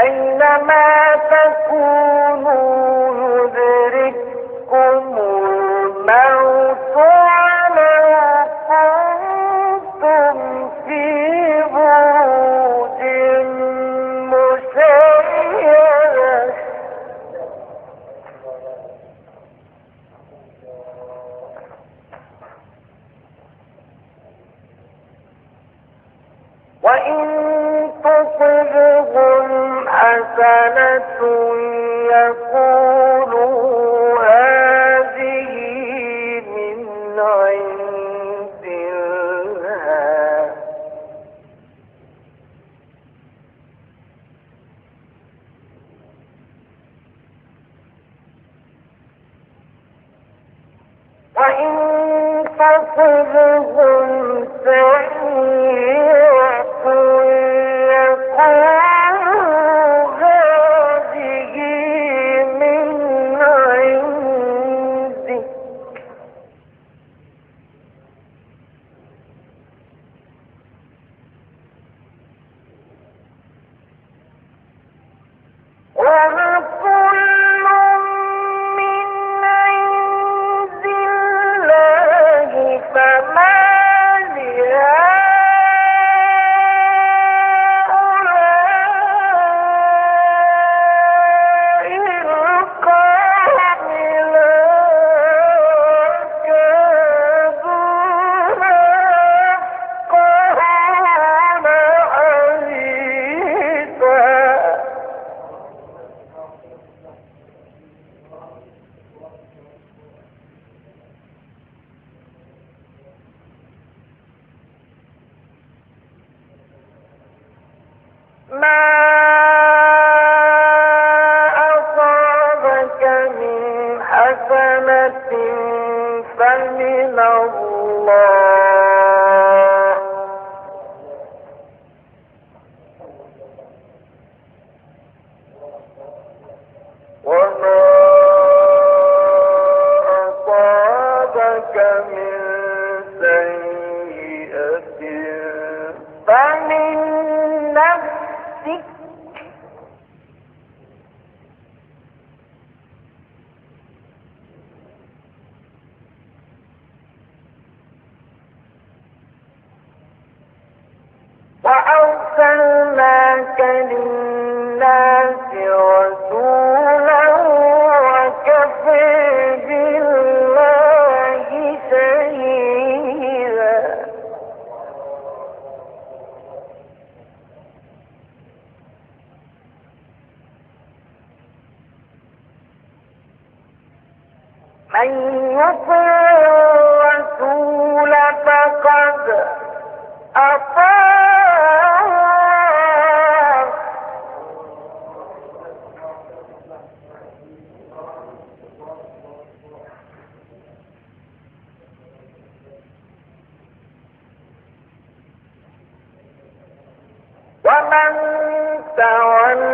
أينما تكونوا يدرككم الموت ولو كنتم في بوت مسيرة وإن حسنة يكون حسنة فمن الله. أرسلناك للناس رسولا وكفى بالله شهيدا. من يطع الرسول ومن تولى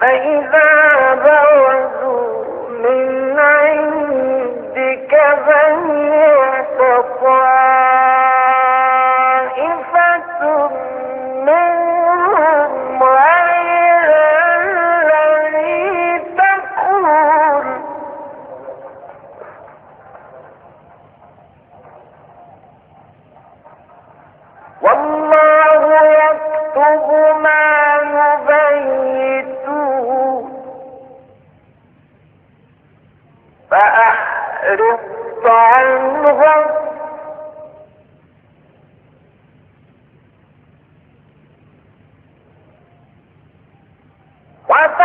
فإذا وَفَ